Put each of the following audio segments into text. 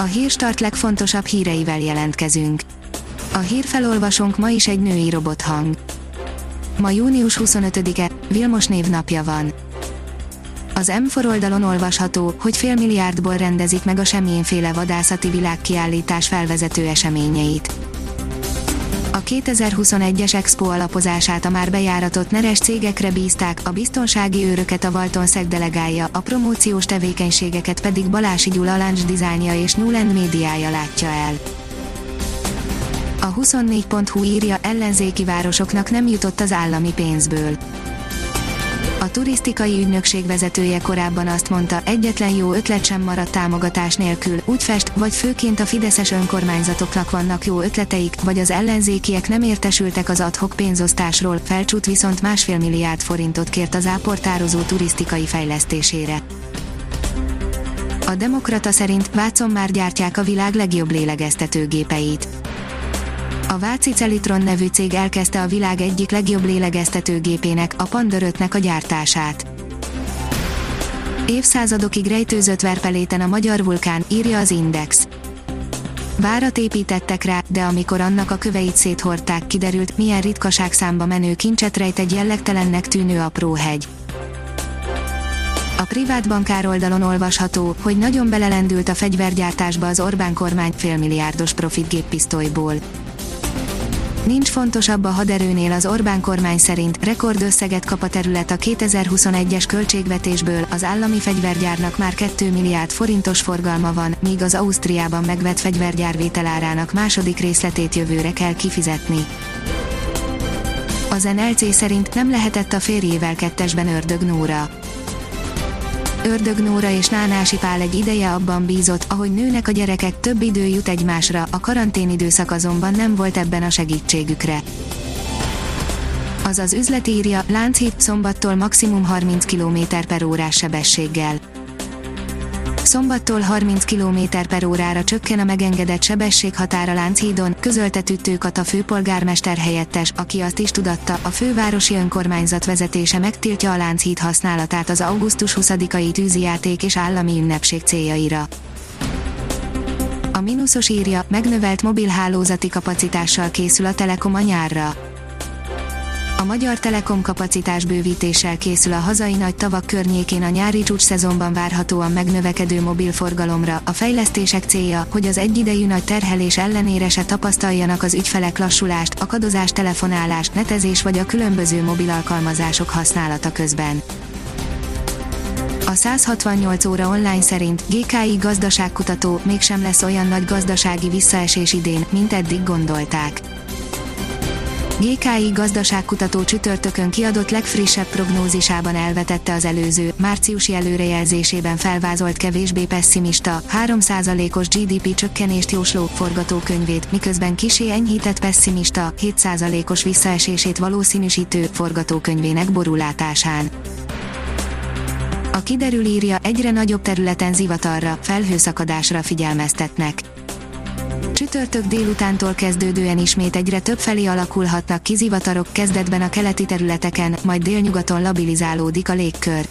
A hírstart legfontosabb híreivel jelentkezünk. A hírfelolvasónk ma is egy női robothang. Ma június 25-e, Vilmos névnapja van. Az M4 oldalon olvasható, hogy fél milliárdból rendezik meg a semmilyenféle vadászati világkiállítás felvezető eseményeit. A 2021-es Expo alapozását a már bejáratott neres cégekre bízták, a biztonsági őröket a Valton delegálja, a promóciós tevékenységeket pedig Balási Gyula Lunch dizájnja és Newland médiája látja el. A 24.hu írja ellenzéki városoknak nem jutott az állami pénzből. A turisztikai ügynökség vezetője korábban azt mondta, egyetlen jó ötlet sem maradt támogatás nélkül, úgy fest, vagy főként a fideszes önkormányzatoknak vannak jó ötleteik, vagy az ellenzékiek nem értesültek az adhok pénzosztásról, felcsút viszont másfél milliárd forintot kért az áportározó turisztikai fejlesztésére. A Demokrata szerint Vácon már gyártják a világ legjobb lélegeztetőgépeit a Váci Celitron nevű cég elkezdte a világ egyik legjobb lélegeztetőgépének, a Pandor 5-nek a gyártását. Évszázadokig rejtőzött verpeléten a magyar vulkán, írja az Index. Várat építettek rá, de amikor annak a köveit széthordták, kiderült, milyen ritkaság számba menő kincset rejt egy jellegtelennek tűnő apró hegy. A privát bankár oldalon olvasható, hogy nagyon belelendült a fegyvergyártásba az Orbán kormány félmilliárdos profitgéppisztolyból. Nincs fontosabb a haderőnél az Orbán kormány szerint, rekordösszeget kap a terület a 2021-es költségvetésből, az állami fegyvergyárnak már 2 milliárd forintos forgalma van, míg az Ausztriában megvett fegyvergyár vételárának második részletét jövőre kell kifizetni. Az NLC szerint nem lehetett a férjével kettesben ördög Nóra Ördög Nóra és Nánási Pál egy ideje abban bízott, ahogy nőnek a gyerekek, több idő jut egymásra, a karanténidőszak azonban nem volt ebben a segítségükre. Az az üzlet írja, Lánchíd szombattól maximum 30 km per órás sebességgel. Szombattól 30 km per órára csökken a megengedett sebességhatára Lánchídon, közölte Tüttőkat a főpolgármester helyettes, aki azt is tudatta, a fővárosi önkormányzat vezetése megtiltja a Lánchíd használatát az augusztus 20-ai tűzijáték és állami ünnepség céljaira. A mínuszos írja, megnövelt mobilhálózati kapacitással készül a Telekom a nyárra a Magyar Telekom kapacitás bővítéssel készül a hazai nagy tavak környékén a nyári csúcs szezonban várhatóan megnövekedő mobilforgalomra. A fejlesztések célja, hogy az egyidejű nagy terhelés ellenére se tapasztaljanak az ügyfelek lassulást, akadozás telefonálás, netezés vagy a különböző mobil alkalmazások használata közben. A 168 óra online szerint GKI gazdaságkutató mégsem lesz olyan nagy gazdasági visszaesés idén, mint eddig gondolták GKI gazdaságkutató csütörtökön kiadott legfrissebb prognózisában elvetette az előző, márciusi előrejelzésében felvázolt kevésbé pessimista, 3%-os GDP csökkenést jósló forgatókönyvét, miközben kisé enyhített pessimista, 7%-os visszaesését valószínűsítő forgatókönyvének borulátásán. A kiderül írja, egyre nagyobb területen zivatarra, felhőszakadásra figyelmeztetnek Csütörtök délutántól kezdődően ismét egyre több felé alakulhatnak kizivatarok kezdetben a keleti területeken, majd délnyugaton labilizálódik a légkör.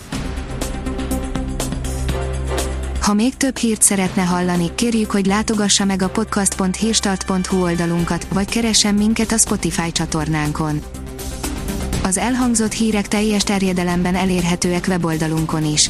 Ha még több hírt szeretne hallani, kérjük, hogy látogassa meg a podcast.hírstart.hu oldalunkat, vagy keressen minket a Spotify csatornánkon. Az elhangzott hírek teljes terjedelemben elérhetőek weboldalunkon is